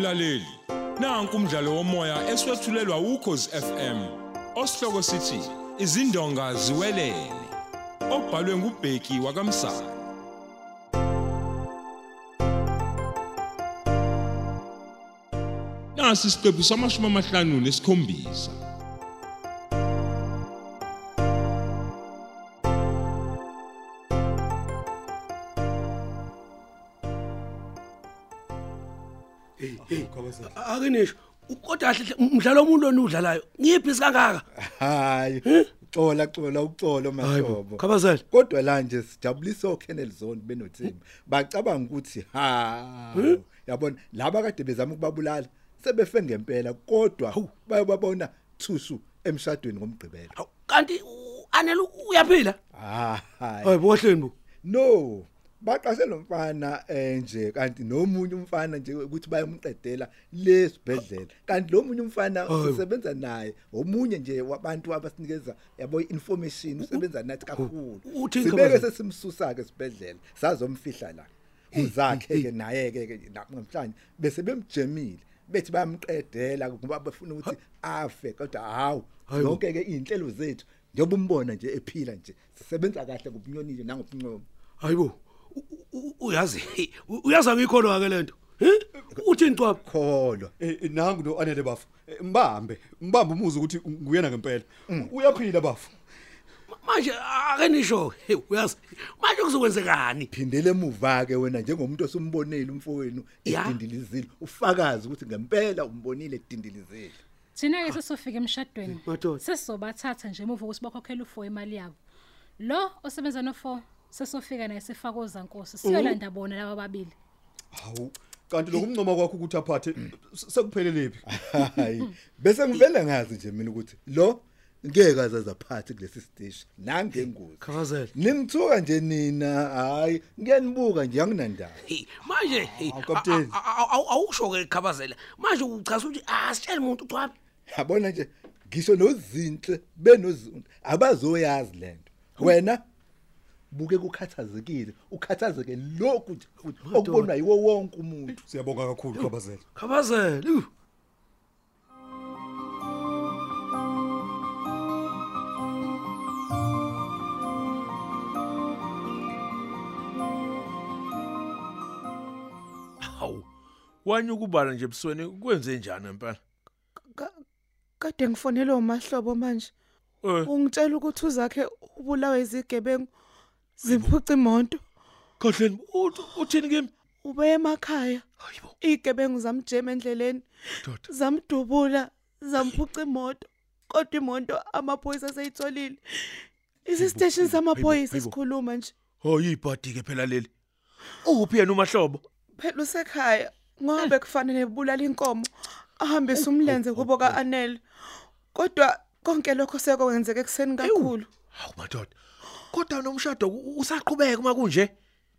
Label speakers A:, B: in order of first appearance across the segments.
A: mlaleli nanku umdlalo womoya eswetshulelwa ukhozi FM osihloko sithi izindonga ziwelele. Obhalwe ngubheki wakamsana. Nasi isiqephu samashumi amahlanu nesikhombisa.
B: Ake nisho kodwa kahle hle, mdlalo omuntu lona udlalayo ngiyiphi sikangaka?
C: Hayi xola xola uxolo mahlobo.
B: khabazela.
C: Kodwa la nje sijabulisa oKennel Zone benothemba bacabanga ukuthi ha yabona laba kade bezama ukubabulala sebefe ngempela kodwa bayobabona thusu emshadweni ngomgqibelo.
B: Hawu, kanti u- anele uyaphila?
C: Ha
B: hayi bohleni bu
C: no. Baqashe lo mfana eh, nje kanti nomunye umfana nje ukuthi bayomqedela lesibhedlela kanti lo munye umfana
B: Hayi.
C: usebenza naye omunye nje wabantu abasinikeza yabo information usebenza nathi kakhulu
B: uthini
C: sibeke
B: Khabazela?
C: sesimsusa ke esibhedlela sazomfihla la uzakhe ke naye ke ke namhlanje bese bemjemile bethi bayamqedela ngoba bafuna ukuthi afe kodwa hawu
B: Hayi.
C: zonke ke izinhlelo zethu njengoba umbona nje ephila nje sisebenza kahle ngobunyoni nje nangobuncomo
B: hayibo u- u- uyazi uyazi angikholwa ke lento uthini cwapha
C: kholwa
D: Eh eh, nangu no anele bafu. Eh, mbambe mbambe umuzi ukuthi nguyena ngempela. Uyaphila bafu.
B: Manje ake nisho uyazi manje kuzokwenzekani?
C: Phindele emuva ke wena njengomuntu osumbonile umfowenu edindilizile. Ufakazi ukuthi ngempela umbonile edindilizile.
E: Thina ke sesofika emshadweni. Sesizobathatha nje emuva ukuthi bakhokhele u4 imali yabo. Lo osebenza no4 sesofika naye sifakoza Nkosi. Siyolanda bona laba babili.
D: hawu kanti lokumncoma kwakho ukuthi aphathe sekuphelele phi?
C: Hayi bese ngivele ngazi nje mina ukuthi lo ngeke azaza phansi kulesi stage nangengozi.
B: Khabazela
C: nimthuka nje nina hayi ngiyanibuka nje anginandaba.
B: Hey manje hey,
D: Hawu, Kapteni.
B: a- a- a- a- awusho ke khabazela manje uchaza ukuthi asitshele umuntu cwapha
C: yabona nje ngisho nozinhle benozuntu abazoyazi lento wena buke kukhathazekile ukhathazeke lokhu nje futhi okubonwa yiwo wonke umuntu
D: siyabonga kakhulu khabazela
B: khabazela uh.
F: Hawu. Wanye ukubala nje ebusweni kwenze njani empela?
G: Ka- kade ngifonela umahlobo manje
F: Eh,
G: ungitshela ukuthi uzakhe ubulawe izigebengu ziphuca imoto
F: uthi uthini kimi?
G: ube emakhaya
F: Hayibo,
G: izigebengu zamjema endleleni zamdubula zamphuca imoto kodwa imoto amaphoyisa aseyitholile isistation samaphoyisa
F: hayibo.
G: sikhuluma nje
F: Hayi ibhadi ke phela leli. Uphi yena umahlobo?
G: phela usekhaya ngoba kufanele bulala inkomo ahambise umlenze kubo kaAnel kodwa konke lokho sekwenzeke kuseni kakhulu
F: Hawu madoda. Kodwa nomshado usaqhubeka uma kunje?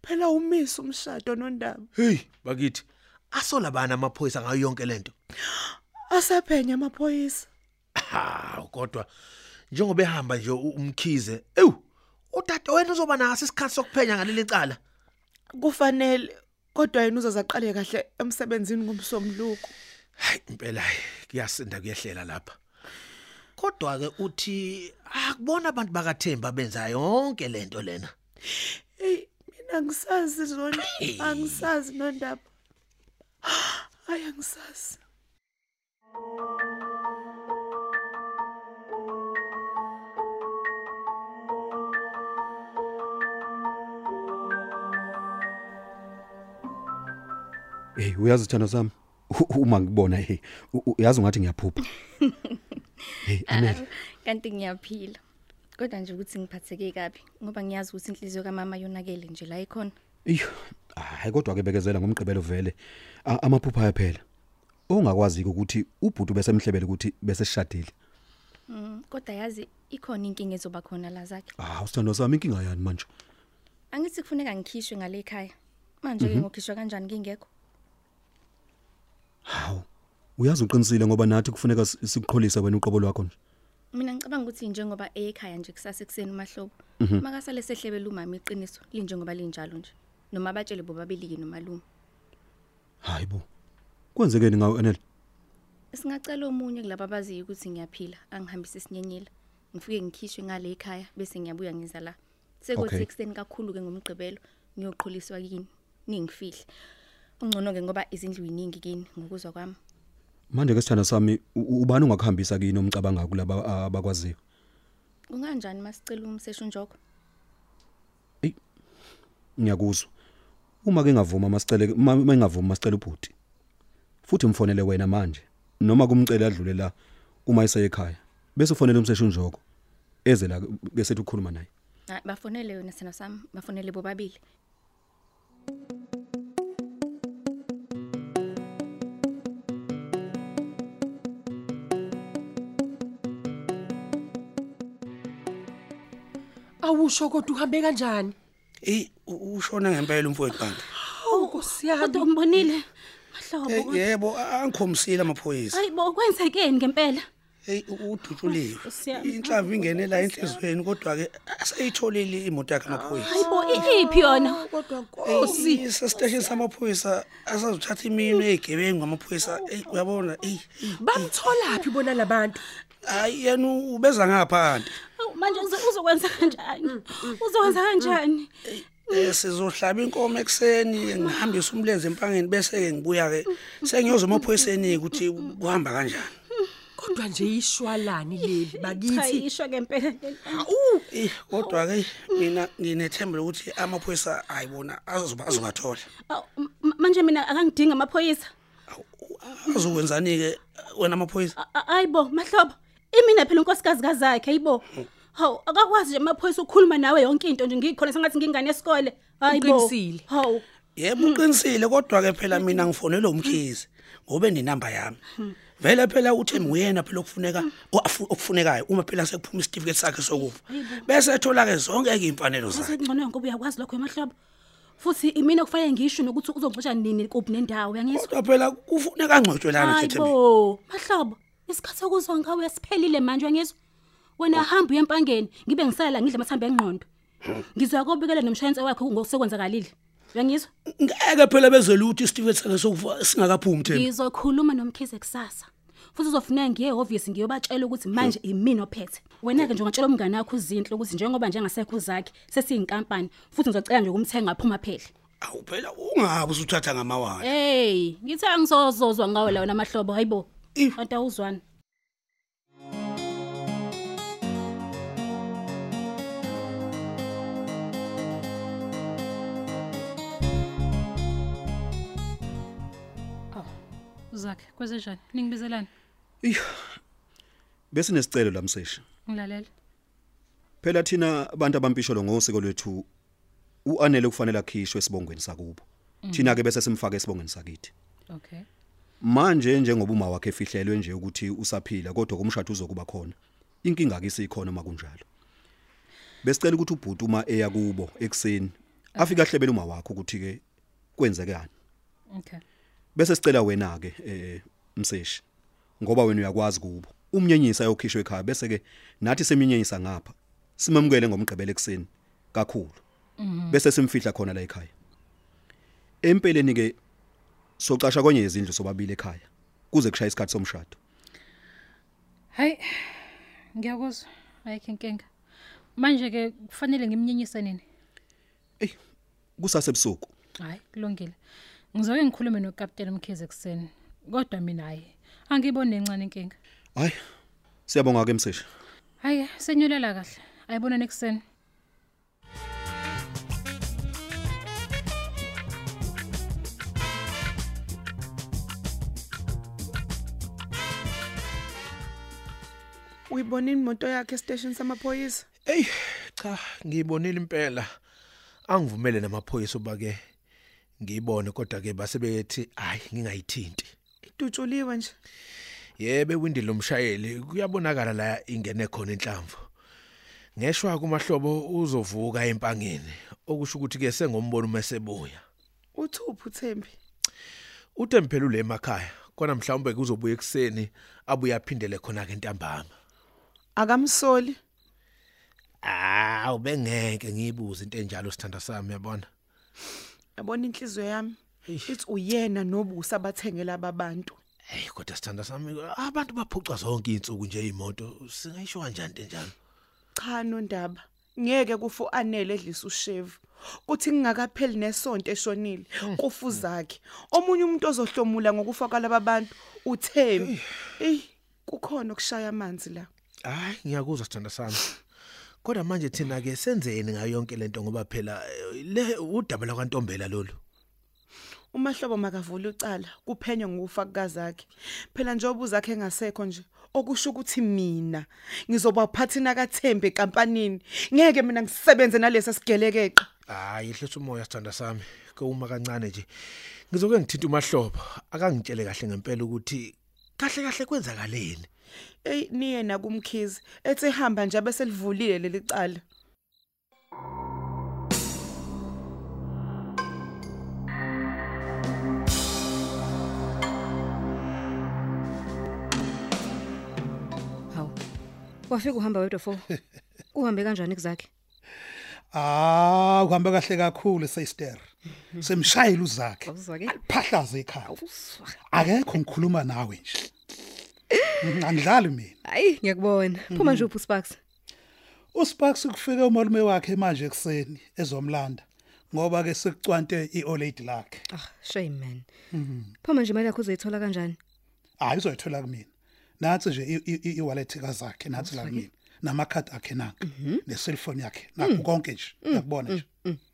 G: phela umisa umshado nondaba
F: Hey, bakithi. Asola bana amaphoyisa ngayo yonke lento.
G: asaphenya amaphoyisa
F: Hawu kodwa njengoba ehamba nje umkhize. Ew, utata wena uzoba naso isikhathi sokuphenya ngaleli cala.
G: kufanele kodwa yena uzozaqale kahle emsebenzini ngomsombuluko
F: Hayi impela hayi, kuyasinda kuyehlela lapha. Kodwa ke uthi akubona abantu bakaThemba benza yonke lento lena.
G: hey mina ngisazi zona angisazi nondaba hayi angisazi
H: Hey uyazi thana sami u- uma ngibona hey u- u- uyazi ungathi ngiyaphupha. Hey Anel
I: kanti ngiyaphila kodwa nje ukuthi ngiphatheke kabi ngoba ngiyazi ukuthi inhliziyo kamama yonakele nje la ikhona
H: iyo hayi kodwa ke bekezela ngomgqibelo vele A- amaphupha ayaphela. Ongakwazi ukuthi ubhuti bese emhlebele ukuthi bese sishadile.
I: Mm, kodwa yazi ikhona inkinga ezoba khona la zakhe
H: Ah usithando sami inkinga yani manje?
I: angithi kufuneka ngikhishwe ngale ekhaya manje ke ngokhishwa kanjani ngingekho
H: Hawu. Uyazi uqinisile ngoba nathi kufuneka si- sikuqholise wena uqobo lwakho nje.
I: mina ngicabanga ukuthi njengoba ekhaya nje kusasa ekseni umahlobo makasale sehlebela umama iqiniso linjengoba linjalo nje noma abatshele bobabili ke nomalume
H: Hayibo. Kwenzekeni ngawe Anel?
I: Singacela omunye kulabo abaziyo ukuthi ngiyaphila, angihambise isinyenyela. Ngifike ngikhishwe ngale ekhaya bese ngiyabuya ngiza la. Sekuthi
H: Okay.
I: ekseni kakhulu ke ngomgqibelo ngiyoqholiswa kini. Ningifihle. Ungcono ke ngoba izindlu iningi kini ngokuzwa kwami.
H: Manje ke sithanda sami ubani ungakuhambisa kini omcabanga kulaba abakwaziyo?
I: Kunganjani masicela umseshu njoko?
H: Ngiyakuzwa. Uma ke ngavuma masicele uma uma ngavuma masicela ubhuti. Futhi umfonele wena manje noma kumcela adlule la uma eseya ekhaya. Bese ufonele umseshu njoko. Eze la bese ukukhuluma naye.
I: Bafonele yona sena sami, bafonele bobabili.
J: Awusho kodwa uhambe kanjani?
B: Ey ushona ngempela umfowethu kanti.
J: Hawu Nkosi
E: Kodwa
J: yami.
E: umbonile? Mahlobo.
B: Eh, yebo angikhomisile amaphoyisa.
E: Hayibo kwenzekeni ngempela?
B: Hey udutshuliwe.
E: Siyami.
B: Inhlamvu ingene la enhlizweni kodwa ke aseyitholile imoto yakhe amaphoyisa.
E: Hayibo iphi yona?
J: Kodwa Nkosi.
B: Hey sestation samaphoyisa asazothatha imino ezigebengu amaphoyisa hey uyabona hey
J: Bamtholaphi bona labantu?
B: hayi yena ubeza ngaphandle.
E: Awu, Manje uzo- uzokwenza kanjani? Uzokwenza kanjani?
B: Eh sizohlaba inkomo ekseni ngihambisa umlenze empangeni bese ke ngibuya ke sengiyoza emaphoyiseni ukuthi kuhamba kanjani.
J: Kodwa nje ishwalani leli bakithi.
E: Chayishwa ngempela.
B: Eh kodwa ke mina nginethemba lokuthi amaphoyisa ayibona azoba azobathola.
E: Awu, m- Manje mina akangidinga amaphoyisa.
B: Azokwenzani ke wena amaphoyisa?
E: A- a- Hayibo mahlobo. Imina phela unkosikazi kazakhe hayibo. Hawu akakwazi nje amaphoyisa ukukhuluma nawe yonke into nje ngikhona sengathi ngingane yesikole. Hayibo.
J: Uqinisile.
E: Hawu.
B: Yebo uqinisile kodwa ke phela mina ngifonela umkhizi ngobe ninamba yami. Vele phela uthi nguyena phela okufuneka oafu- okufunekayo uma phela sekuphuma isitifiketi sakhe sokufa. Bese ethola ke zonke ke imfanelo zakhe.
E: Sengcono ngoba uyakwazi lokho emahlobo. Futhi imina kufanele ngisho nokuthi uzoxoxa nini kuphi nendawo uyangizwa?
B: Kodwa phela kufuneka angcotshwe lana Thethembe.
E: Hayibo, mahlobo, isikhathi sokuzwa ngawe siphelile manje uyangizwa? Wena hamba uyempangeni, ngibe ngisala la ngidla amathambo engqondo. Ngizwa kobikela nomshayence wakhe ngokusekwenzakalile. Uyangizwa?
B: Ngeke phela bezele ukuthi isitifiketi sakhe sokufa singakaphumi Thembe.
E: Ngizokhuluma nomkhize kusasa. Futhi uzofuneka ngiye office ngiyobatshela ukuthi manje imina ophethe. Wena ke nje ungatshela umngane wakho uzinhle ukuthi njengoba nje ngasekho zakhe sesiyinkampani futhi ngizocela nje ukumthenga aphuma phela.
B: Awu phela ungabe usuthatha ngamawala.
E: Hey, ngithe angizozozwa ngawe la wena mahlobo hayibo.
B: If-
E: Kanti awuzwani? Zakhe, kwezenjani? Ningibizelani?
H: Bese nesicelo lamseshi.
E: Ngilalela.
H: Phela thina abantu abampisholo ngosiko lwethu uanele kufanele akhishwe esibongweni sakubo. Thina ke bese simfaka esibongweni sakithi.
E: Okay.
H: Manje njengoba uma wakhe efihlelwe nje ukuthi usaphila kodwa kumshado uzokuba khona. Inkinga ke isikhona makunjalo. Besicela ukuthi ubhuti uma eya kubo ekseni afika hlebela uma wakho ukuthi ke kwenzekani.
E: Okay.
H: Bese sicela wena ke eh mseshi ngoba wena uyakwazi kubo. Umnyenyisa ayokhishwa ekhaya bese ke nathi seminyenyisa ngapha. Simamukele ngomgqibelo ekseni kakhulu. Bese simfihla khona la ekhaya. Empeleni ke socasha kwenye izindlu sobabili ekhaya kuze kushaya isikhathi somshado.
E: Hayi. Ngiyakuzwa. Ayikho inkinga. Manje ke kufanele ngimnyenyise nini?
H: Kusasebusuku.
E: Hayi, kulungile. Ngizoke ngikhulume nokapteni Mkhize kuseni. Kodwa mina hayi, angiboni nencane inkinga.
H: Hayi. Siyabonga ke mseshi.
E: Hayi, senyulela kahle. Ayibona nekuseni.
G: Uyibona imoto yakhe estation samaphoyisa?
F: Ey cha ngiyibonile impela. Angivumele namaphoyisa uba ke ngiyibone kodwa ke base bethi hayi ngingayithinti.
G: Idutshuliwe nje.
F: Yebe windi lomshayeli kuyabonakala la ingene khona inhlamvu. Ngeshwa kumahlobo uzovuka empangeni okusho ukuthi ke sengombono mesebuya.
G: Uthuphu Thembi.
F: Utemphela ule emakhaya kona mhlawumbe kuzobuya ekseni abuya aphindele khona ke ntambama.
G: Akamsoli.
F: Ah ubengeke ngiyibuze into enjalo sithanda sami yabona.
G: Yabona inhliziyo yami. ithi uyena nobusa abathengela ababantu
F: hey kodwa sithanda sami abantu baphucwa zonke insuku nje imoto singayisho kanjani njalo?
G: Cha nondaba ngeke kufu anele edlisa ushevu. Kuthi ngingakapheli nesonto eshonile kufu zakhe. Omunye umuntu ozohlomula ngokufa kwalaba bantu uThembi. Ey kukhona ukushaya amanzi la.
F: Hayi ngiyakuzwa sithanda sami. Kodwa manje thina ke senzeni ngayo yonke lento ngoba phela eh, le udaba lakwantombela lolu?
G: Umahlobo makavula ucala kuphenywa ngokufa kukazakhe phela njengoba uzakhe engasekho nje okusho ukuthi mina ngizoba phathina kaThembi ekampanini. Ngeke mina ngisebenze nalesa sigelekeqa
F: hayi ehlisa umoya sithanda sami. Koma kancane nje ngizoke ngithinta umahlobo. Akangitshele kahle ngempela ukuthi kahle kahle kwenzakaleni.
G: Ey niye nakumkhizi ethi hamba nje bese livulile leli cala
K: Hawu. Wafika uhamba wedwa fo. Uhambe kanjani kuzakhe?
L: Ah, uhambe kahle kakhulu sister. Semshayile uzakhe.
K: Awuzwa-ke?
L: Phahlaza ekhaya. Akekho ngikhuluma nawe nje. Mhm, Angidlali mina.
K: Hayi, ngiyakubona. Phuma nje uphi Sparks?
L: uSparks kufike umalume wakhe manje ekseni ezomlanda ngoba ke sekucwante iOld lady lakhe.
K: Ah, shame man.
L: Mhm.
K: Phuma nje imali yakho uzoyithola kanjani?
L: Hayi uzoyithola kumina. Nathi nje i- i- i-wallet kazakhe nathi la kumina. Namakhadi akhe naka. Necellphone yakhe. Nakho konke nje. Uyakubona nje.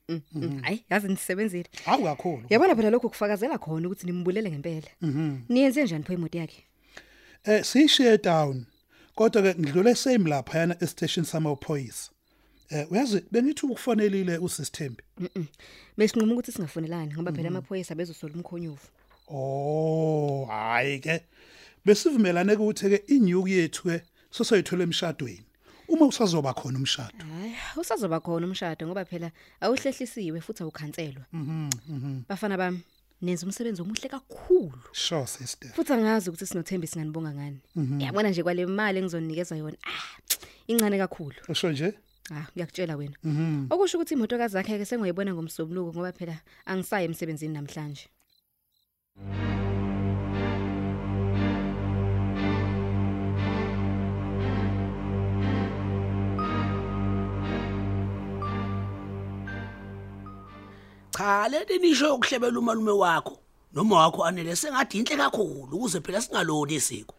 K: Mm. Hayi, yazi nisebenzile.
L: Hawu kakhulu.
K: Yabona phela lokho kufakazela khona ukuthi nimbulele ngempela.
L: Mhm.
K: Niyenze njani pho imoto yakhe?
L: Eh sishiye down. Kodwa ke ngidlule same lapha yana estation samaphoyisa. Eh uyazi bengithi ukufonelile usisithembi.
K: Mhm. Besinquma ukuthi singafonelani ngoba phela amaphoyisa bezosola umkhonyovu.
L: Oh, hayi ke. Besivumelane ukuthi ke inyuku yethu ke sosoyithola emshadweni. Uma usazoba khona umshado.
K: Hayi, usazoba khona umshado ngoba phela awuhlehlisiwe futhi awukhanselwa.
L: Mhm.
K: Bafana bami, nenza umsebenzi omuhle kakhulu.
L: Sure sister.
K: Futhi angazi ukuthi sinothembi singanibonga ngani.
L: Mhm.
K: Yabona nje kwale mali engizonikeza yona. Ah, incane kakhulu.
L: Usho nje?
K: Ah, ngiyakutshela wena.
L: Mhm.
K: Okusho ukuthi imoto kazakhe ke sengiyibona ngomsobuluko ngoba phela angisayi emsebenzini namhlanje.
B: Cha lento nisho ukuhlebela umalume wakho noma wakho anele sengathi inhle kakhulu ukuze phela singaloni isiko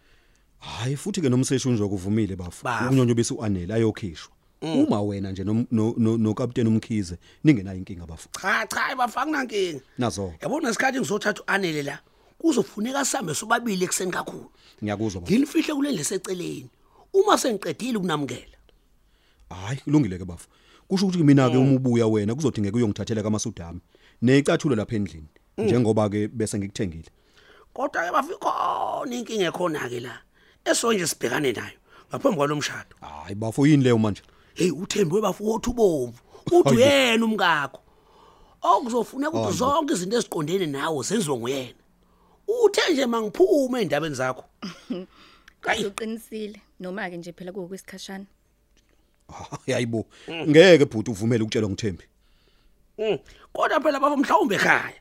H: Hayi futhi ke nomseshi unje kuvumile bafu.
B: Bafu.
H: Ukunyonyobisa uanele ayokhishwa. Uma wena nje no no- no no captain umkhize ningenayo inkinga bafu.
B: cha cha bafanga nankinga
H: Nazo
B: yabona isikhathi ngizothatha uanele la kuzofuneka sihambe sobabili ekseni kakhulu
H: ngiyakuzwa bafu.
B: nginifihle kule leseceleni uma sengiqedile ukunamukela
H: Hayi kulungile ke bafu. Kusho ukuthi mina ke uma ubuya wena kuzodingeka uyongithathela kamasudami. Necathulo lapha endlini. Njengoba ke bese ngikuthengile.
B: kodwa ke bafikhona inkinga ekhona ke la esonje sibhekane nayo ngaphambi kwalomshado
H: Hayi bafu yini leyo manje?
B: hey uthembiwe bafowethu ubomvu uthi uyena umkakho okuzofuneka ukuthi zonke izinto eziqondene nawe zenziwe nguyena uthe nje mangiphume endabeni zakho
I: Kodwa uqinisile noma ke nje phela kuwukwesikhashana.
H: Hayibo. Ngeke bhuti uvumele ukutshelwa ngithembi.
B: Mm. kodwa phela bafo mhlawumbe ekhaya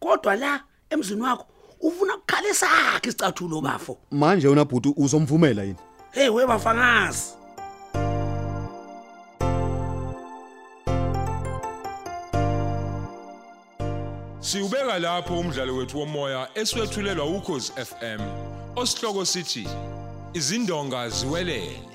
B: kodwa la emzini wakho ufuna ukukhala sakhe isicathulo bafo
H: Manje wena bhuti uzomvumela yini?
B: hey we bafangazi
A: Siubeka lapho umdlalo wethu womoya eswetshulelwa ukhozi FM. Osihloko sithi izindonga ziwelele.